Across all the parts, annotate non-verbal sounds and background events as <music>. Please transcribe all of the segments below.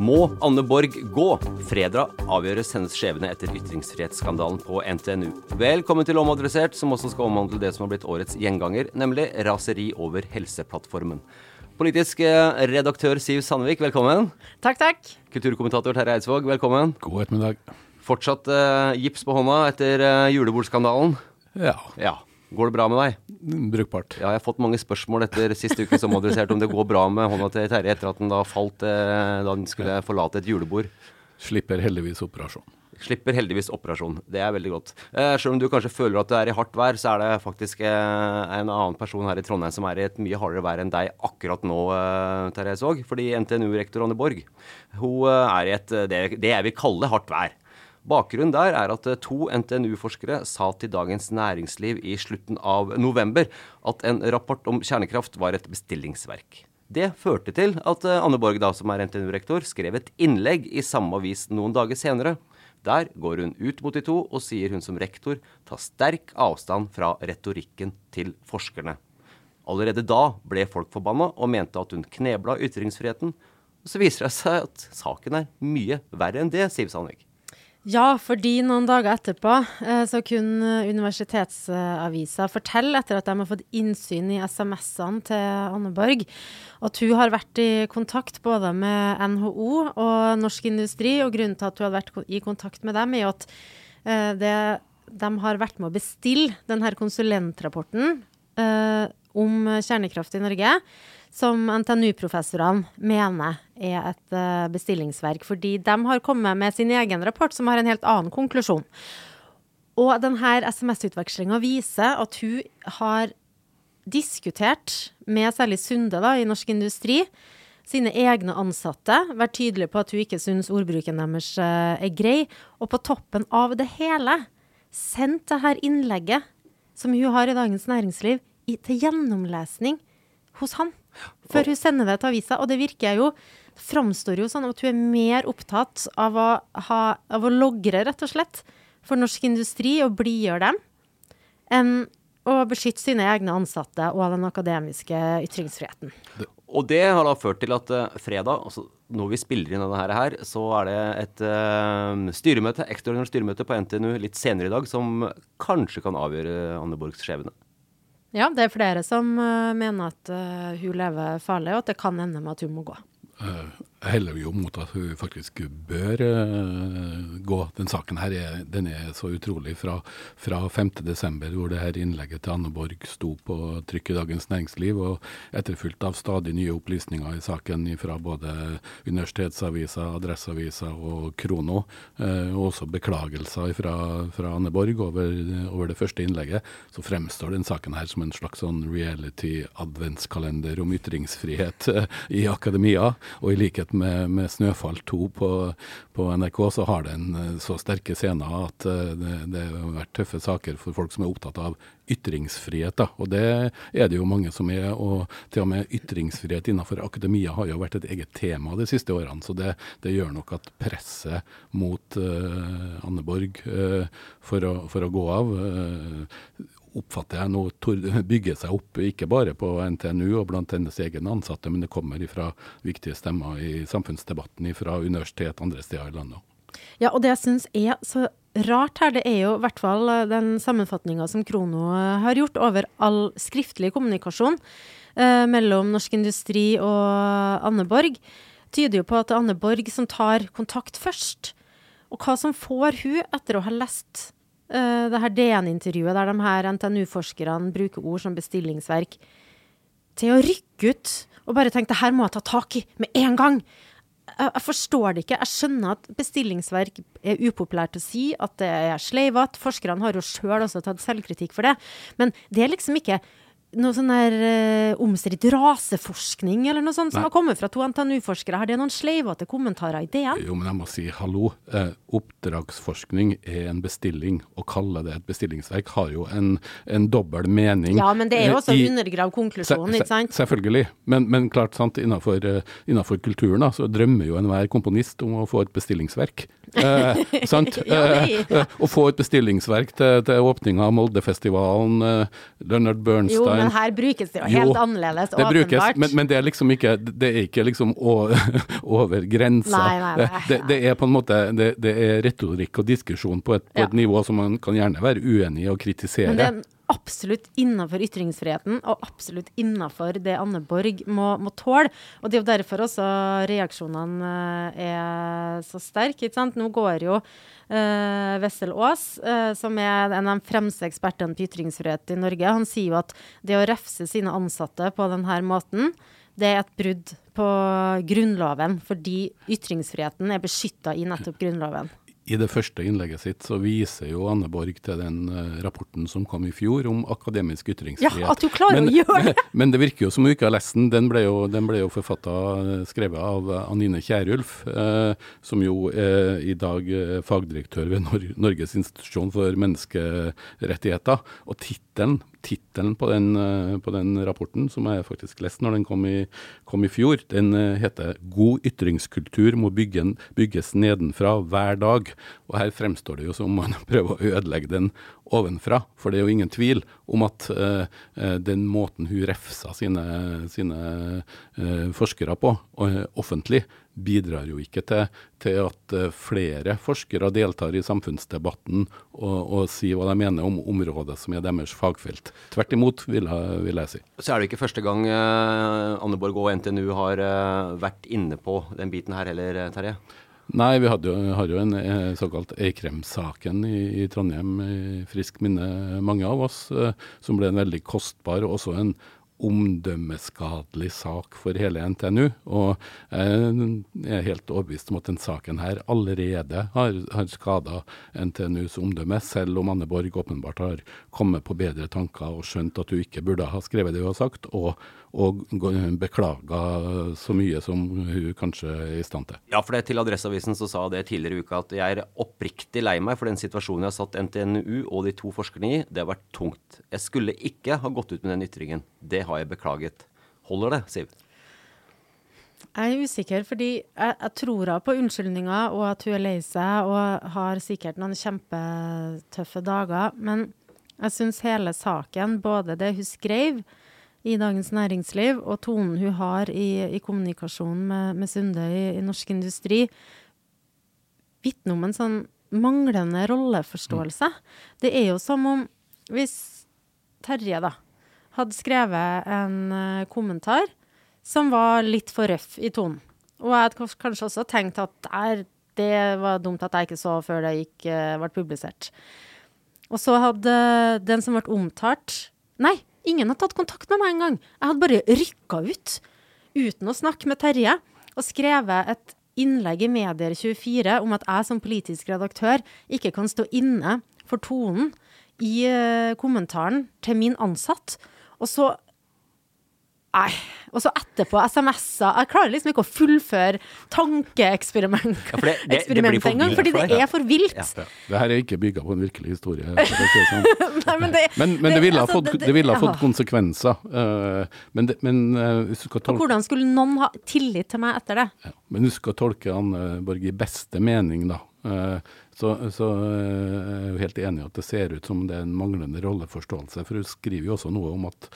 Må Anne Borg gå? Fredag avgjøres hennes skjebne etter ytringsfrihetsskandalen på NTNU. Velkommen til Omadressert, som også skal omhandle det som har blitt årets gjenganger, nemlig raseri over Helseplattformen. Politisk eh, redaktør Siv Sandvik, velkommen. Takk, takk. Kulturkommentator Terje Eidsvåg, velkommen. God ettermiddag. Fortsatt uh, gips på hånda etter uh, julebordsskandalen. Ja, Ja. Går det bra med deg? Brukbart. Ja, jeg har fått mange spørsmål etter siste ukes omadressert om det går bra med hånda til Terje etter at den da falt eh, da den skulle forlate et julebord. Slipper heldigvis operasjon. Slipper heldigvis operasjon. Det er veldig godt. Eh, selv om du kanskje føler at du er i hardt vær, så er det faktisk eh, en annen person her i Trondheim som er i et mye hardere vær enn deg akkurat nå, eh, Therese Aag. Fordi NTNU-rektor Anne Borg hun er i et, det, det jeg vil kalle hardt vær. Bakgrunnen der er at eh, to NTNU-forskere sa til Dagens Næringsliv i slutten av november at en rapport om kjernekraft var et bestillingsverk. Det førte til at eh, Anne Borg, da, som er NTNU-rektor, skrev et innlegg i samme avis noen dager senere. Der går hun ut mot de to og sier hun som rektor tar sterk avstand fra retorikken til forskerne. Allerede da ble folk forbanna og mente at hun knebla ytringsfriheten. Så viser det seg at saken er mye verre enn det, sier Sandvik. Ja, fordi noen dager etterpå eh, så kunne Universitetsavisa fortelle, etter at de har fått innsyn i SMS-ene til Anne Borg, at hun har vært i kontakt både med NHO og Norsk Industri. Og grunnen til at hun har vært i kontakt med dem, er at eh, det, de har vært med å bestille denne konsulentrapporten eh, om kjernekraft i Norge som NTNU-professorene mener er et eh, bestillingsverk, fordi de har kommet med sin egen rapport som har en helt annen konklusjon. Og denne SMS-utvekslinga viser at hun har diskutert med særlig Sunde da, i Norsk Industri, sine egne ansatte, vært tydelig på at hun ikke syns ordbruken deres eh, er grei, og på toppen av det hele sendt det her innlegget som hun har i Dagens Næringsliv, til gjennomlesning hos han før hun sender det til avisa. Og det virker jo framstår jo sånn at hun er mer opptatt av å, ha, av å logre, rett og slett, for norsk industri og blidgjøre dem, enn å beskytte sine egne ansatte og den akademiske ytringsfriheten. Og det har da ført til at eh, fredag, altså når vi spiller inn denne her, her så er det et uh, styremøte, ekstraordinært styremøte på NTNU litt senere i dag som kanskje kan avgjøre Anne Borgs skjebne. Ja, det er flere som uh, mener at uh, hun lever farlig, og at det kan ende med at hun må gå. Jeg heller jo mot at hun faktisk bør uh, gå. Den saken her er, den er så utrolig. Fra, fra 5.12., hvor det her innlegget til Anne Borg sto på trykk i Dagens Næringsliv, og etterfulgt av stadig nye opplysninger i saken fra både universitetsaviser, Adresseavisa og Krono, uh, og også beklagelser fra, fra Anne Borg over, over det første innlegget, så fremstår den saken her som en slags sånn reality-adventskalender om ytringsfrihet uh, i akademia. Og i likhet sammenlignet med, med 'Snøfall 2' på, på, NRK, så har den så sterke scener at det, det har vært tøffe saker for folk som er opptatt av ytringsfrihet. Da. Og det er det jo mange som er. Og til og med ytringsfrihet innenfor akademia har jo vært et eget tema de siste årene. Så det, det gjør nok at presset mot uh, Anne Borg uh, for, å, for, å, gå av uh, oppfatter jeg nå <laughs> bygger seg opp, ikke bare på NTNU og blant hennes egne ansatte, men det kommer fra viktige stemmer i samfunnsdebatten fra universitet andre steder i landet. Ja, og det jeg syns er så rart her, det er jo i hvert fall eh, den sammenfatninga som Krono eh, har gjort over all skriftlig kommunikasjon eh, mellom Norsk Industri og Anne Borg, tyder jo på at det er Anne Borg som tar kontakt først. Og hva som får hun etter å ha lest eh, det her DN-intervjuet der de her NTNU-forskerne bruker ord som bestillingsverk, til å rykke ut og bare tenke det her må jeg ta tak i med en gang jeg forstår det ikke. Jeg skjønner at bestillingsverk er upopulært å si, at det er sleivete. Forskerne har jo sjøl også tatt selvkritikk for det. Men det er liksom ikke noe sånn der uh, omstridt raseforskning eller noe sånt Nei. som har kommet fra to NTNU-forskere. Har det noen sleivete kommentarer i DN? Jo, men jeg må si hallo. Eh, oppdragsforskning er en bestilling. Å kalle det et bestillingsverk har jo en, en dobbel mening. Ja, men det er jo også å undergrav konklusjonen, ikke sant? Selvfølgelig. Men, men klart, sant, innenfor, uh, innenfor kulturen da, så drømmer jo enhver komponist om å få et bestillingsverk. Eh, <laughs> ja, eh, å få et bestillingsverk til, til åpninga av Moldefestivalen, eh, Leonard Bernstein Jo, men her brukes det jo helt jo, annerledes, det åpenbart. Brukes, men, men, det er liksom ikke, det er ikke liksom <laughs> over grensa. Nei, nei, nei. Det, det, er på en måte det, det er retorikk og diskusjon på et, på et nivå som man kan gjerne være uenig i og kritisere. Men det absolutt innafor ytringsfriheten, og absolutt innafor det Anne Borg må, må, tåle. Og det er jo derfor også reaksjonene eh, er så sterke. ikke sant? Nå går jo uh, Wessel Aas, uh, som er en av de fremste ekspertene på ytringsfrihet i Norge, han sier jo at det å refse sine ansatte på denne måten, det er et brudd på Grunnloven, fordi ytringsfriheten er beskytta i nettopp Grunnloven i det første innlegget sitt så viser jo Anne Borg til den uh, rapporten som kom i fjor om akademisk ytringsfrihet. Ja, at du klarer men, å gjøre <laughs> det! men det virker jo som hun ikke har lest den. Den ble jo, den ble jo forfatta, eh, skrevet av Anine Kierulf, eh, som jo er i dag fagdirektør ved Nor Norges institusjon for menneskerettigheter. Og tittelen tittelen på, uh, på, den rapporten, som jeg faktisk leste når den kom i, kom i fjor, den uh, heter 'God ytringskultur må bygges nedenfra hver dag'. Og her fremstår det jo som man <laughs> prøver å ødelegge den ovenfra. For det er jo ingen tvil om at uh, den måten hun refsa sine, sine forskere på offentlig, bidrar jo ikke til, til at flere forskere deltar i samfunnsdebatten og, og, sier hva de mener om området som er deres fagfelt. Tvert imot, vil jeg, vil jeg si. Så er det ikke første gang Anneborg Anne Borg og NTNU har uh, vært inne på den biten her heller, Terje? Nei, vi jo, har jo en såkalt Eikrem-saken i, i, Trondheim i frisk minne, mange av oss, som ble en veldig kostbar og også en omdømmeskadelig sak for hele NTNU. Og jeg er helt overbevist om at den saken her allerede har, har skada NTNUs omdømme, selv om Anne Borg åpenbart har kommet på bedre tanker og skjønt at hun ikke burde ha skrevet det hun har sagt. og og beklaga så mye som hun kanskje er i stand til. Ja, for det til Adresseavisen så sa det tidligere i uka at jeg er oppriktig lei meg for den situasjonen jeg har satt NTNU og de to forskerne i. Det har vært tungt. Jeg skulle ikke ha gått ut med den ytringen. Det har jeg beklaget. Holder det, Siv? Jeg er usikker, fordi jeg, jeg tror på unnskyldninga og at hun er lei seg og har sikkert noen kjempetøffe dager. Men jeg syns hele saken, både det hun skrev, i Dagens Næringsliv, og tonen hun har i, i kommunikasjonen med, med Sunde i, i, Norsk Industri, vitner om en sånn manglende rolleforståelse. Mm. Det er jo som om hvis Terje, da, hadde skrevet en uh, kommentar som var litt for røff i tonen. Og jeg hadde kanskje også tenkt at der, det var dumt at jeg ikke så før det gikk, uh, ble publisert. Og så hadde den som ble omtalt Nei, Ingen har tatt kontakt med meg engang. Jeg hadde bare rykka ut uten å snakke med Terje og skrevet et innlegg i Medier24 om at jeg som politisk redaktør ikke kan stå inne for tonen i uh, kommentaren til min ansatt. Og så Nei. Og så etterpå SMS-er. Jeg klarer liksom ikke å fullføre tankeeksperimentet Ja, for det- det- det engang, fordi det er for vilt. Ja. Ja. Det her er ikke bygga på en virkelig historie. sånn. <laughs> Nei, men det, Men, men det ville ha altså, fått, konsekvenser. Uh, men det, men uh, hvis du skal Og tolke hvordan skulle noen ha tillit til meg etter det? Ja, men husk å tolke Anne Borg i beste mening, da. Eh, Så, så eh, jeg er jo helt enig i at det ser ut som det er en manglende rolleforståelse. For hun skriver jo også noe om at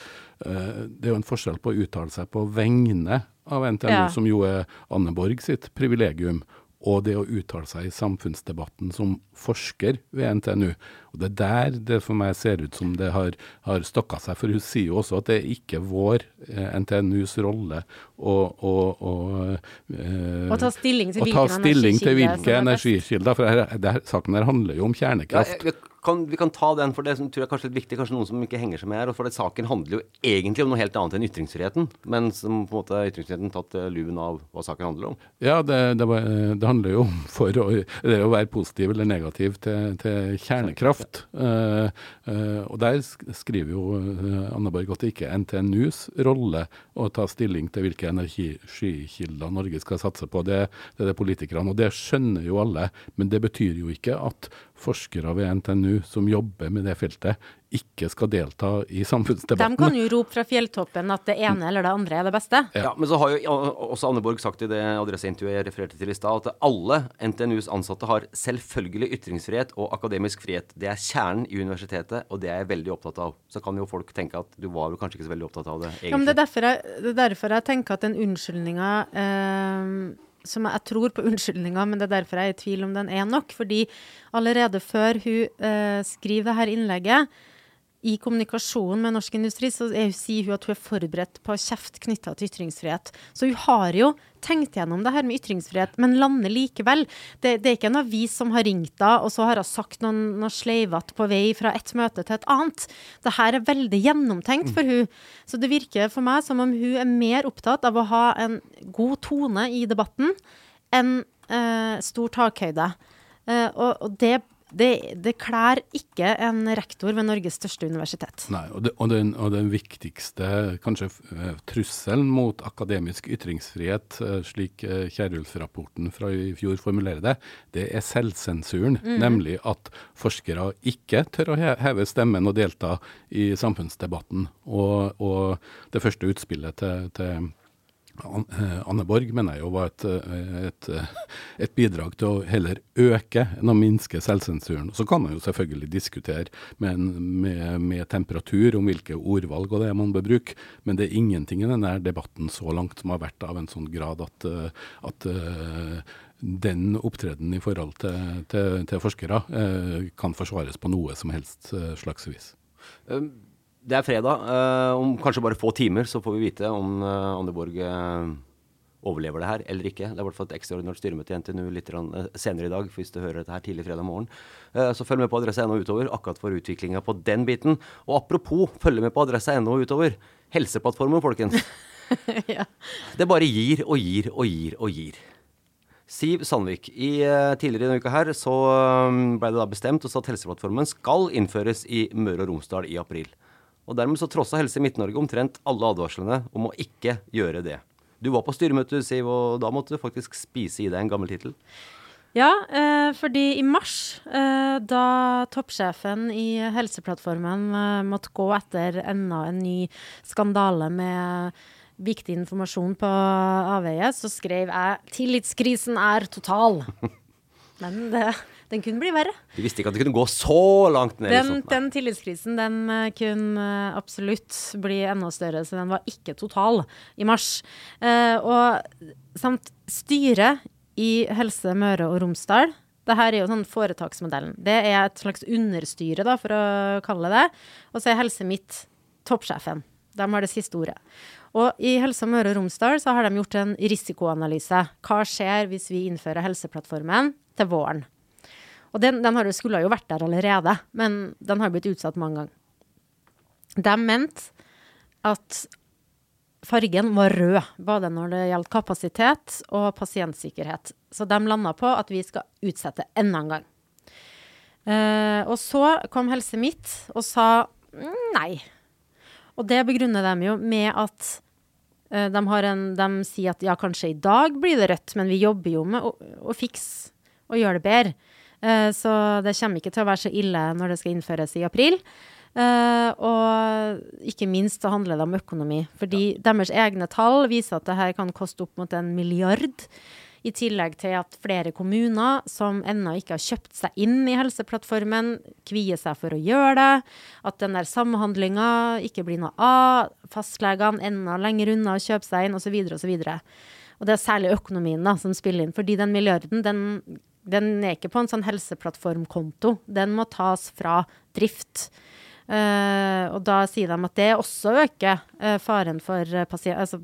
uh, det er jo en forskjell på å uttale seg på vegne av NTNU, Ja. som jo er Anne Borg sitt privilegium, og det å uttale seg i samfunnsdebatten som forsker ved NTNU. Og Det er der det for meg ser ut som det har, har stokka seg. For hun sier jo også at det er ikke vår, eh, NTNUs rolle, å, og, og, eh, og ta stilling til å ta stilling til hvilke som er best. energikilder. For her, det her, saken her handler jo om Ja, kjernekraft. jeg, kan, vi kan ta den, for det som tror jeg er kanskje litt viktig. Kanskje noen som ikke henger seg med her. For det, saken handler jo egentlig om noe helt annet enn ytringsfriheten. Men som på en måte ytringsfriheten tatt eh, luven av hva saken handler om. Ja, det, det, det handler jo om for å, det å være positiv eller negativ til, til kjernekraft. Uh, uh, og der skriver jo Anne Borg at det ikke er NTNUs rolle å ta stilling til hvilke energikilder Norge skal satse på. Det, det er det politikerne. Og det skjønner jo alle. Men det betyr jo ikke at forskere ved NTNU som jobber med det feltet, ikke skal delta i samfunnsdebatten. De kan jo rope fra fjelltoppen at det ene eller det andre er det beste. Ja. Men så har jo også Anne Borg sagt i det adresseintervjuet jeg refererte til i stad, at alle NTNUs ansatte har selvfølgelig ytringsfrihet og akademisk frihet. Det er kjernen i universitetet, og det er jeg veldig opptatt av. Så kan jo folk tenke at du var vel kanskje ikke så veldig opptatt av det, egentlig. Ja, men det er derfor jeg, det er derfor jeg tenker at den unnskyldninga eh, som jeg, tror på unnskyldninga, men det er derfor jeg er i tvil om den er nok. Fordi allerede før hun eh, skriver dette innlegget, i kommunikasjonen med norsk industri, så er, sier hun at hun er forberedt på kjeft knytta til ytringsfrihet. Så hun har jo tenkt gjennom det her med ytringsfrihet, men lander likevel. Det, det er ikke en avis som har ringt henne, og så har hun sagt noen, noe sleivete på vei fra et møte til et annet. Det her er veldig gjennomtenkt for hun. Så det virker for meg som om hun er mer opptatt av å ha en god tone i debatten enn eh, stor takhøyde. Eh, og, og det det, det klær ikke en rektor ved Norges største universitet. Nei, og, det, og, den, og den viktigste kanskje eh, trusselen mot akademisk ytringsfrihet, eh, slik eh, Kierulf-rapporten fra i fjor formulerer det, det er selvsensuren. Nemlig at forskere ikke tør å heve stemmen og delta i samfunnsdebatten. Og, og det første utspillet til, til Anne Borg mener jeg jo var et, eh, et, eh, et bidrag til å heller øke enn å minske selvsensuren. Så kan man jo selvfølgelig diskutere med, med, med temperatur om hvilke ordvalg og det man bør bruke, men det er ingenting i denne debatten så langt som har vært av en sånn grad at, eh, at eh, den opptredenen i forhold til, til, til forskere eh, kan forsvares på noe som helst eh, slags vis. Um, Det er fredag. eh, om kanskje bare få timer så får vi vite om uh, Anne Borg eh, overlever det her eller ikke. Det er i hvert fall et ekstraordinært styremøte i NTNU litt senere i dag, hvis du hører dette her tidlig fredag morgen. Så følg med på adresse.no utover, akkurat for utviklinga på den biten. Og apropos følge med på adresse.no utover. Helseplattformen, folkens. <laughs> Det bare gir og gir og gir og gir. Siv Sandvik, i, tidligere i denne uka her så ble det da bestemt at Helseplattformen skal innføres i Møre og Romsdal i april. Og Dermed så trossa Helse Midt-Norge omtrent alle advarslene om å ikke gjøre det. Du var på styremøte, Siv, og da måtte du faktisk spise i deg en gammel tittel. Ja, eh, fordi i mars, eh, da toppsjefen i Helseplattformen eh, måtte gå etter enda en ny skandale med viktig informasjon på avveie, så skrev jeg 'Tillitskrisen er total'. <laughs> Men det, den kunne bli verre. De visste ikke at det kunne gå så langt ned. Den, sånt, den tillitskrisen den eh, kunne eh, absolutt bli enda større, så den var ikke total i mars. Eh, og samt styret i Helse Møre og Romsdal det her er jo sånn foretaksmodellen. Det er et slags understyre, da, for å kalle det det. Og så er Helse Midt toppsjefen. De har det siste ordet. Og i Helse Møre og Romsdal så har de gjort en risikoanalyse. Hva skjer hvis vi innfører Helseplattformen til våren? Og den, den jo, skulle jo vært der allerede, men den har blitt utsatt mange ganger. De mente at fargen var rød, både når det gjaldt kapasitet og pasientsikkerhet. Så de landa på at vi skal utsette enda en gang. Eh, og så kom Helse Midt og sa mm, nei. Og det begrunner de jo med at Eh, de, en, de sier at ja, kanskje i dag blir det rødt, men vi jobber jo med å, å fikse og gjøre det bedre. Eh, så det kommer ikke til å være så ille når det skal innføres i april. Uh, og ikke minst så handler det om økonomi. Fordi ja. deres egne tall viser at det her kan koste opp mot en milliard. I tillegg til at flere kommuner som ennå ikke har kjøpt seg inn i Helseplattformen, kvier seg for å gjøre det. At den der samhandlinga ikke blir noe av. Fastlegene enda lenger unna å kjøpe seg inn, osv. osv. Og det er særlig økonomien da, som spiller inn. Fordi den milliarden, den, den er ikke på en sånn helseplattformkonto. Den må tas fra drift. Uh, og da sier de at det også øker uh, faren for pasient... Altså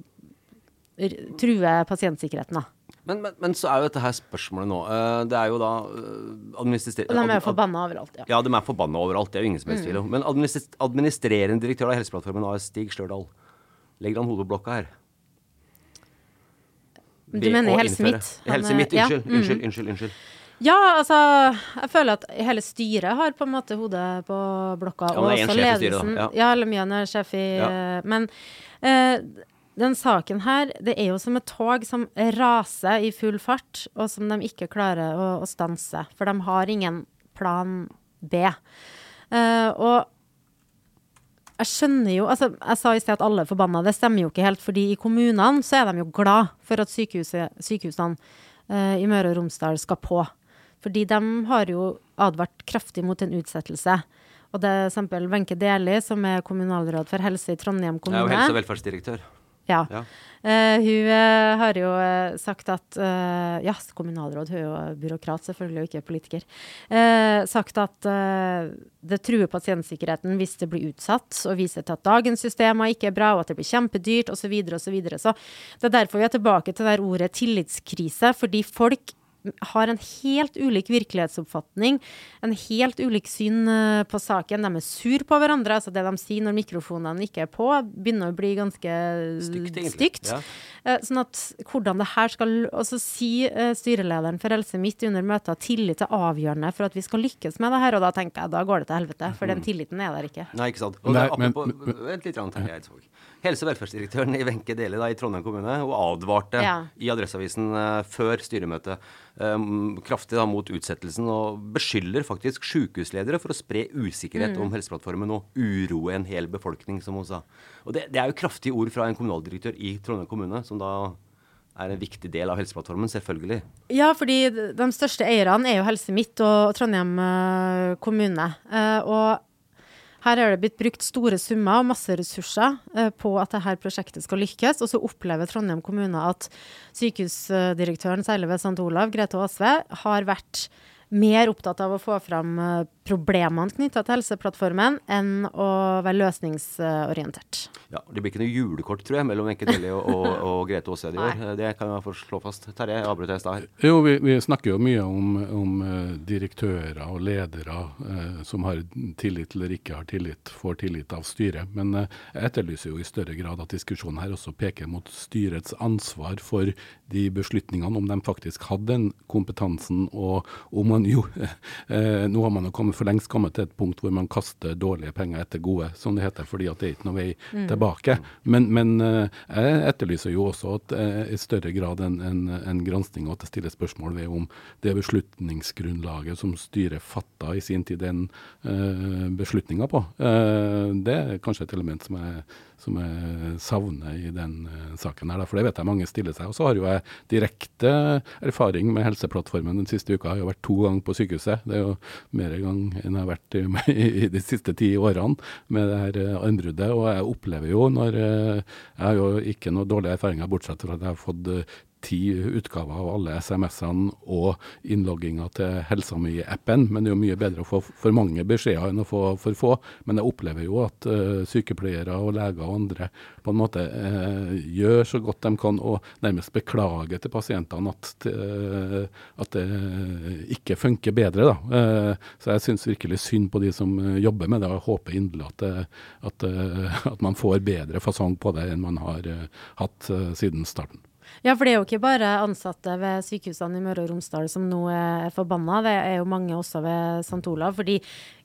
truer pasientsikkerheten, da. Men, men, men, så er jo dette her spørsmålet nå. Uh, det er jo da uh, De er forbanna overalt, ja. Ja, de er forbanna overalt. Det er jo ingen som helst tvil om. Mm. Men administrerende direktør av Helseplattformen, AS Stig Stjørdal, legger han hodet på blokka her? Du mener Helse Midt? Helse Midt, unnskyld, ja. unnskyld, unnskyld, unnskyld. Ja, altså Jeg føler at hele styret har på en måte hodet på blokka. Ja, og også ledelsen. Ja. ja, Lemian er sjef i ja. Men eh, den saken her, det er jo som et tog som raser i full fart, og som de ikke klarer å, å stanse. For de har ingen plan B. Uh, og jeg skjønner jo altså Jeg sa i sted at alle er forbanna. Det stemmer jo ikke helt. fordi i kommunene så er de jo glad for at sykehusene uh, i Møre og Romsdal skal på. Fordi de har jo advart kraftig mot en utsettelse. Og det er eksempel Wenche Deli, som er kommunalråd for helse i Trondheim kommune. Jeg er jo helse- og velferdsdirektør. Ja. ja. Uh, hun uh, har jo uh, sagt at Ja, kommunalråd, hun er jo byråkrat selvfølgelig, og ikke politiker. sagt at det truer pasientsikkerheten hvis det blir utsatt, og viser til at dagens systemer ikke er bra, og at det blir kjempedyrt, osv., osv. Så, videre, og så, så det er derfor vi er tilbake til det ordet tillitskrise, fordi folk har en helt ulik virkelighetsoppfatning, en helt ulik syn uh, på saken. De er sur på hverandre. altså Det de sier når mikrofonene ikke er på, begynner å bli ganske stygt. stygt. Ja. Uh, sånn at hvordan det her skal Og så sier uh, styrelederen for Helse Midt under møtet at tillit er avgjørende for at vi skal lykkes med det her. Og da tenker jeg da går det til helvete, for den mm. tilliten er der ikke. Nei, ikke sant. Og Nei, men, apropos, vent litt, Terje Helse- og velferdsdirektøren i Wenche Deli i Trondheim kommune og advarte ja. i Adresseavisen før styremøtet um, kraftig da, mot utsettelsen, og beskylder faktisk sykehusledere for å spre usikkerhet mm. om Helseplattformen og uroe en hel befolkning, som hun sa. Og det, det er jo kraftige ord fra en kommunaldirektør i Trondheim kommune, som da er en viktig del av Helseplattformen, selvfølgelig. Ja, fordi de største eierne er jo Helse Midt og Trondheim uh, kommune. Og her er det blitt brukt store summer og masse ressurser eh, på at dette prosjektet skal lykkes. Og så opplever Trondheim kommune at sykehusdirektøren, særlig ved St. Olav, Grete Aasve, har vært mer opptatt av å få fram uh, problemene knytta til Helseplattformen enn å være løsningsorientert. Ja, Det blir ikke noe julekort, tror jeg, mellom Wenche Deli og, og, og, Grete Aashead i år. Det kan jeg få slå fast. Terje, avbrøt jeg i stad her. Jo, vi, vi, snakker jo mye om, om uh, direktører og ledere eh, som har tillit eller ikke har tillit, får tillit av styret. Men eh, jeg etterlyser jo i større grad at diskusjonen her også peker mot styrets ansvar for de beslutningene, om de faktisk hadde den kompetansen, og om man jo <laughs> Nå har man jo kommet for lengst kommet til et punkt hvor man kaster dårlige penger etter gode, som det heter, fordi at det er ikke noe vei mm. tilbake. Men, men, eh, jeg etterlyser jo også at uh, i større grad en, en, en gransking og at det stilles spørsmål ved om det beslutningsgrunnlaget som styret fatta i sin tid den uh, beslutninga på. Uh, det er kanskje et element som jeg som jeg savner i den uh, saken. her, For det vet jeg mange stiller seg. Og så har jo jeg direkte erfaring med Helseplattformen den siste uka. Jeg har vært to ganger på sykehuset. Det er jo mer gang enn jeg har vært <laughs> i, i de siste ti årene med det her uh, anbruddet. Og jeg opplever jo når uh, Jeg har jo ikke noe dårlige erfaringer, bortsett fra at jeg har fått ti utgaver av alle SMS-ene og innlogginga til Helsa mi-appen. Men det er jo mye bedre å få for mange beskjeder enn å få for få. Men jeg opplever jo at uh, sykepleiere og leger og andre på en måte uh, gjør så godt de kan og nærmest beklager til pasientene at, uh, at det ikke funker bedre. Så jeg syns virkelig synd på de som jobber med det, og håper inderlig at, at, <laughs> at, man får bedre fasong på det enn man har hatt siden starten. Ja, for det er jo ikke bare ansatte ved sykehusene i Møre og Romsdal som nå er forbanna, det er jo mange også ved St. Olav. fordi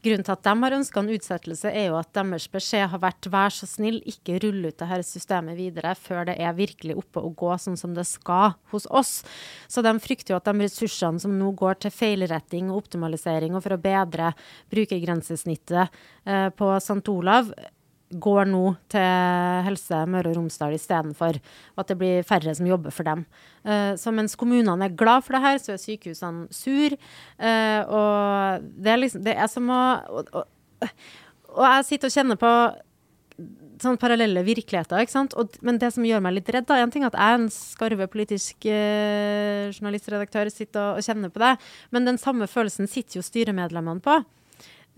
Grunnen til at de har ønska en utsettelse, er jo at deres beskjed har vært vær så snill, ikke rulle ut dette systemet videre før det er virkelig oppe og gå sånn som det skal hos oss. Så de frykter jo at de ressursene som nå går til feilretting og optimalisering og for å bedre brukergrensesnittet eh, på St. Olav, går nå til Helse Møre og Romsdal istedenfor. At det blir færre som jobber for dem. Uh, så mens kommunene er glad for det her, så er sykehusene sur. Uh, og det er liksom Det er som å og, og, og, jeg sitter og kjenner på sånn parallelle virkeligheter. ikke sant? Og, men det som gjør meg litt redd, da, en ting er at jeg er en skarve politisk uh, journalistredaktør, sitter og, og kjenner på det, men den samme følelsen sitter jo styremedlemmene på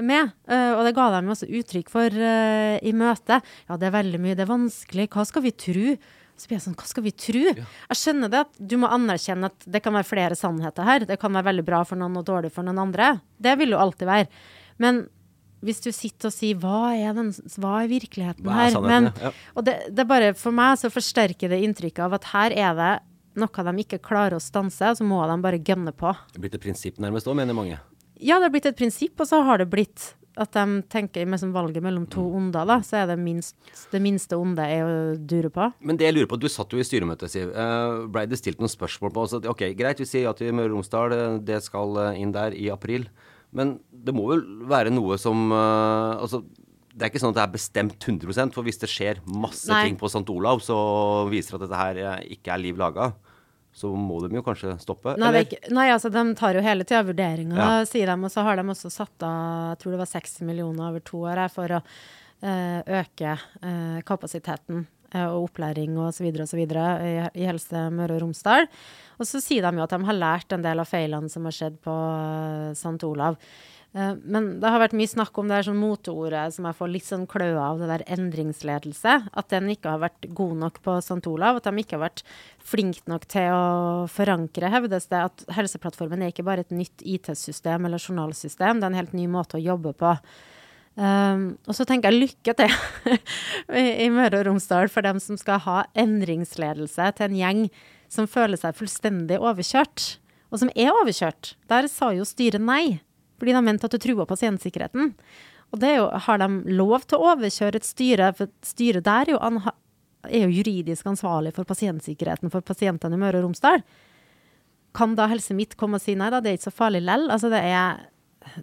med. Uh, og det ga de også uttrykk for uh, i møtet. Ja, det er veldig mye, det er vanskelig. Hva skal vi tro? Så blir jeg sånn, hva skal vi tro? Ja. Jeg skjønner det at du må anerkjenne at det kan være flere sannheter her. Det kan være veldig bra for noen og dårlig for noen andre. Det vil jo alltid være. Men hvis du sitter og sier hva er, den, hva er virkeligheten hva er her? Men, ja. Og det, det bare for meg så forsterker det inntrykket av at her er det noe de ikke klarer å stanse, så må de bare gønne på. Det er blitt et prinsipp nærmest òg, mener mange. Ja, det har blitt et prinsipp, og så har det blitt at de tenker med som valget mellom to onder, da, så er det minst, det minste onde er å dure på. Men det jeg lurer på, du satt jo i styremøtet, Siv. Uh, Blei det stilt noen spørsmål på også? Ok, greit, vi sier ja til Møre og Romsdal, eh, det skal eh, inn der i april. Men det må vel være noe som Altså, det er ikke sånn at det er bestemt 100% for hvis det skjer masse Nei. ting på St. Olav, så viser det at dette her ikke er liv laga så må de jo kanskje stoppe? Nei, ikke, nei altså de tar jo hele tida vurderinger, ja. sier de. Og så har de også satt av jeg tror det var 60 millioner over to år for å uh, øke uh, kapasiteten uh, og opplæring osv. osv. I Helse Møre og Romsdal. Og så sier de jo at de har lært en del av feilene som har skjedd på St. Olav. Eh, men det har vært mye snakk om det sånn moteordet som jeg får litt sånn kløe av, det der endringsledelse. At den ikke har vært god nok på St. Olav. At de ikke har vært flinke nok til å forankre, hevdes det. At Helseplattformen er ikke bare et nytt IT-system eller journalsystem, det er en helt ny måte å jobbe på. Um, og så tenker jeg lykke til <laughs> i Møre og Romsdal for dem som skal ha endringsledelse til en gjeng som føler seg fullstendig overkjørt. Og som er overkjørt. Der sa jo styret nei. Fordi de mente at det trua pasientsikkerheten. Og det jo, har de lov til å overkjøre et styre, for styret der er jo, er jo juridisk ansvarlig for pasientsikkerheten for pasientene i Møre og Romsdal. Kan da Helse Midt komme og si nei da, det er ikke så farlig lell? Altså det er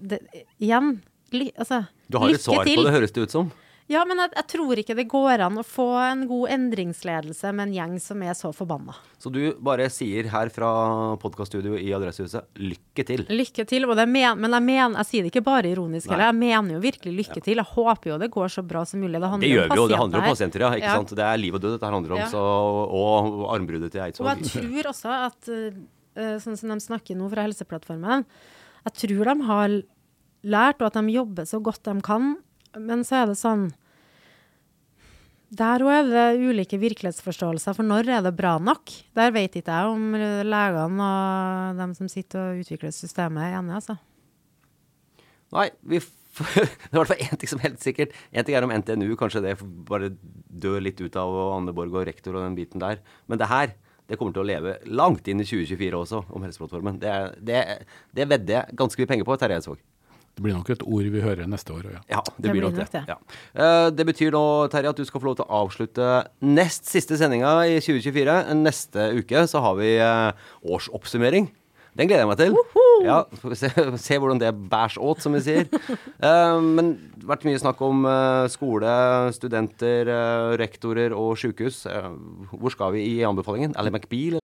det, Igjen, ly, altså, lykke til. Du har et svar på det, høres det ut som? Ja, men jeg, jeg, tror ikke det går an å få en god endringsledelse med en gjeng som er så forbanna. Så du bare sier her fra podkaststudio i Adressehuset lykke til? Lykke til. Men, men jeg, mener, jeg sier det ikke bare ironisk heller. Jeg mener jo virkelig lykke ja. til. Jeg håper jo det går så bra som mulig. Det, det gjør vi jo. Det handler om pasienter, ja. Ikke ja. sant? Det er liv og død dette handler om. Ja. Så, og armbruddet til Eidsvoll. Og jeg tror også at, uh, sånn som de snakker nå fra Helseplattformen, jeg tror de har lært, og at de jobber så godt de kan men så er det sånn Der òg er det ulike virkelighetsforståelser, for når er det bra nok? Der vet ikke jeg om legene og dem som sitter og utvikler systemet, er enige, altså. Nei, vi <laughs> det er i hvert fall én ting som er helt sikkert. Én ting er om NTNU kanskje det bare dør litt ut av og Anne Borg og rektor og den biten der. Men det her det kommer til å leve langt inn i 2024 også, om Helseplattformen. Det, det, det vedder jeg ganske mye penger på, Terje Eidsvåg. Det blir nok et ord vi hører neste år òg, ja. ja. Det, det blir nok det. det. Ja. Uh, det betyr nå, Terje, at du skal få lov til å avslutte nest siste sendinga i 2024. Neste uke så har vi uh, årsoppsummering. Den gleder jeg meg til. Ja, får vi se, <laughs> se, hvordan det bærs åt, som vi sier. uh, <laughs> men det har vært mye snakk om skole, studenter, rektorer og sjukehus. hvor skal vi i anbefalingen? Ally McBeal?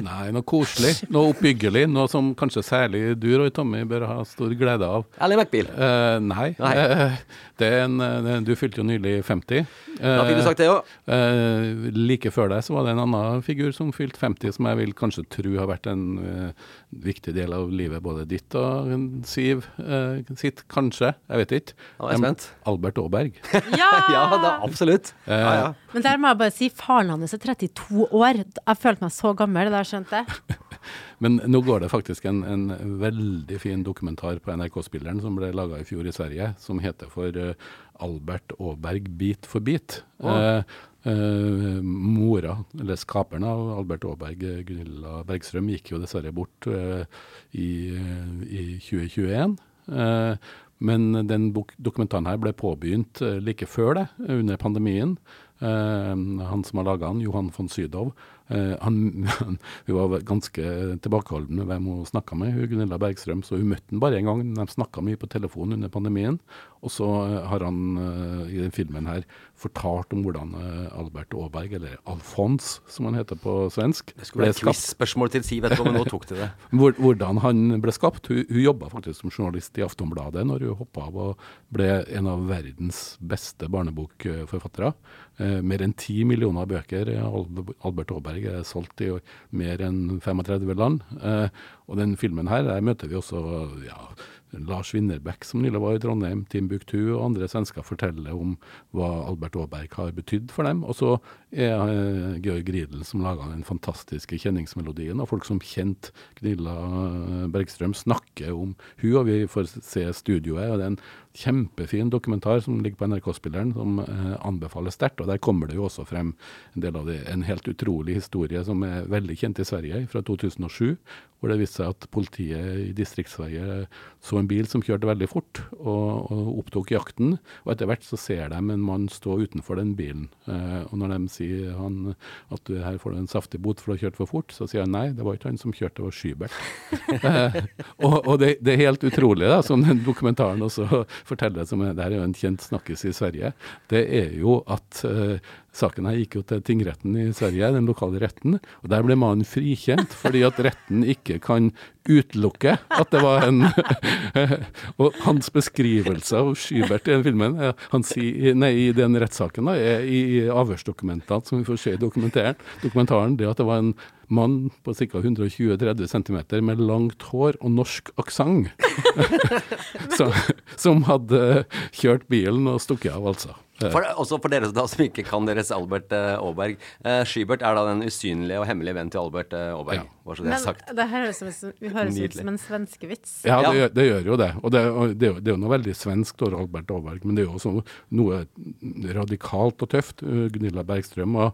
Nei, noe koselig, noe oppbyggelig, noe som kanskje særlig du, Roy Tommy, bør ha stor glede av. Ally McBeal. Eh, nei. Nei. Eh, det er en, du fylte jo nylig 50. Da fikk du sagt det òg. Eh, like før deg så var det en annen figur som fylte 50, som jeg vil kanskje tro har vært en eh, viktig del av livet både ditt og Siv eh, sitt, kanskje. Jeg vet ikke. Nå er jeg spent. Albert Aaberg. <laughs> Ja! <laughs> Ja, da, absolutt. Ja, ja. Men der må jeg bare si, faren hans er 32 år. Jeg følte meg så gammel da jeg skjønte det. <laughs> Men nå går det faktisk en, en veldig fin dokumentar på NRK-spilleren som ble laga i fjor i Sverige, som heter for eh, Albert Aaberg bit for bit. Eh, eh, mora, eller skaperen av Albert Aaberg, Gunilla Bergstrøm, gikk jo dessverre bort eh, i, i 2021. Eh, men den bok- dokumentaren her ble påbegynt like før det, under pandemien. Eh, han som har laga den, Johan von Sydow, han, <laughs> han, hun var ganske tilbakeholden med hvem hun snakka med, hun Gunilla Bergstrøm, så hun møtte han bare en gang. De snakka mye på telefon under pandemien. Og så eh, har han eh, i den filmen her fortalt om hvordan eh, Albert Aaberg, eller Alfons som han heter på svensk, Det skulle ble være et skapt. quiz-spørsmål til Siv etterpå, men nå tok de det. <laughs> Hvordan han ble skapt. Hun, hun jobba faktisk som journalist i Aftonbladet når hun hoppa av og ble en av verdens beste barnebokforfattere. Eh, mer enn ti millioner bøker eh, Albert Aaberg er solgt i mer enn 35 land. Eh, og den filmen her, der møter vi også ja, Lars Winnerbäck som nylig var i Trondheim, Timbuktu og andre svensker forteller om hva Albert Aaberg har betydd for dem. Og så er eh, Georg Riedel som laga den fantastiske kjenningsmelodien, og folk som kjente Gnilla eh, Bergstrøm snakker om hun, og vi får se studioet. og det er en kjempefin dokumentar som ligger på NRK-spilleren, som eh, anbefales sterkt. Og der kommer det jo også frem en del av det, en helt utrolig historie som er veldig kjent i Sverige, fra 2007. Hvor det viste seg at politiet i Distrikts-Sverige så en bil som kjørte veldig fort, og, og opptok jakten. Og etter hvert så ser de en mann stå utenfor den bilen. Eh, og når de sier han, at du, her får du en saftig bot for å ha kjørt for fort, så sier han nei, det var ikke han som kjørte, det var Skybert. <laughs> Eh, og og det, det er helt utrolig, da, som den dokumentaren også forteller, som er, det her er jo en kjent snakkes i Sverige, det er jo at eh, saken her gikk jo til tingretten i Sverige, den lokale retten, og der ble mannen frikjent fordi at retten ikke kan utelukke at det var en <laughs> Og hans beskrivelse av Skybert i den filmen, sier, nei, i den rettssaken, da, er i avhørsdokumentene som vi får se i dokumentaren, dokumentaren, det at det var en mann på ca. 120-30 cm med langt hår og norsk aksent, <laughs> som hadde kjørt bilen og stukket av, altså. For, også for dere da, som ikke kan deres Albert eh, Aaberg. Eh, Skybert er da den usynlige og hemmelige vennen til Albert eh, Aaberg. Ja. så det Men sagt. det høres som, høres ut som en svenskevits. Ja, det, Ja. gjør, det gjør jo det. Og det, og det, det er jo noe veldig svenskt over Albert Aaberg, men det er jo også noe radikalt og tøft. Uh, Gunilla Bergstrøm var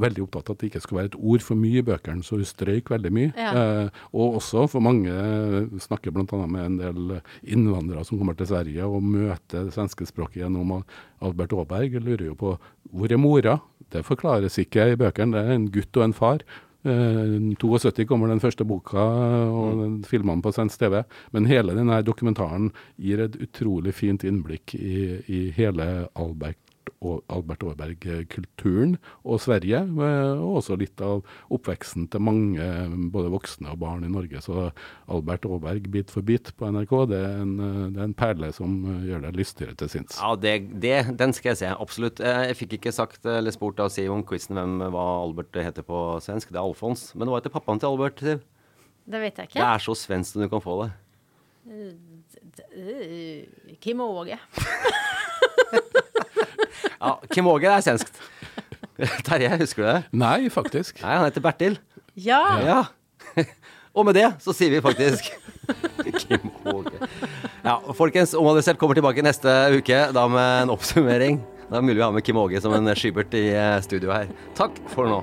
veldig opptatt av at det ikke skulle være et ord for mye i bøkene, så hun strøyk veldig mye. Ja. Eh, og også for mange eh, snakker bl.a. med en del innvandrere som kommer til Sverige og møter det svenske språket gjennom Albert Aaberg. Lurer jo på hvor er mora? Det forklares ikke i bøkene. Det er en gutt og en far. Eh, 72 kommer den første boka, og den filmene på svensk TV. Men hele denne dokumentaren gir et utrolig fint innblikk i, i hele Albert Albert Aaberg-kulturen og Sverige. Og også litt av oppveksten til mange både voksne og barn i Norge. Så Albert Aaberg bit for bit på NRK, det er en, det er en perle som gjør deg lystigere til sinns. Ja, det, det, den skal jeg se. Absolutt. Jeg fikk ikke sagt eller spurt av Siv om quizen hvem hva Albert heter på svensk. Det er Alfons. Men hva heter pappaen til Albert, Siv? Det vet jeg ikke. Det er så svensk som du kan få det. Kim Åge. <laughs> <laughs> ja, Kim Åge er svenskt. Terje, husker du det? Nei, faktisk. Nei, Han heter Bertil. Ja. ja. Og med det så sier vi faktisk Kim Åge. Ja, folkens, Omanalysert kommer tilbake neste uke, da med en oppsummering. Da er det mulig vi har med Kim Åge som en skybert i eh, studio her. Takk for nå.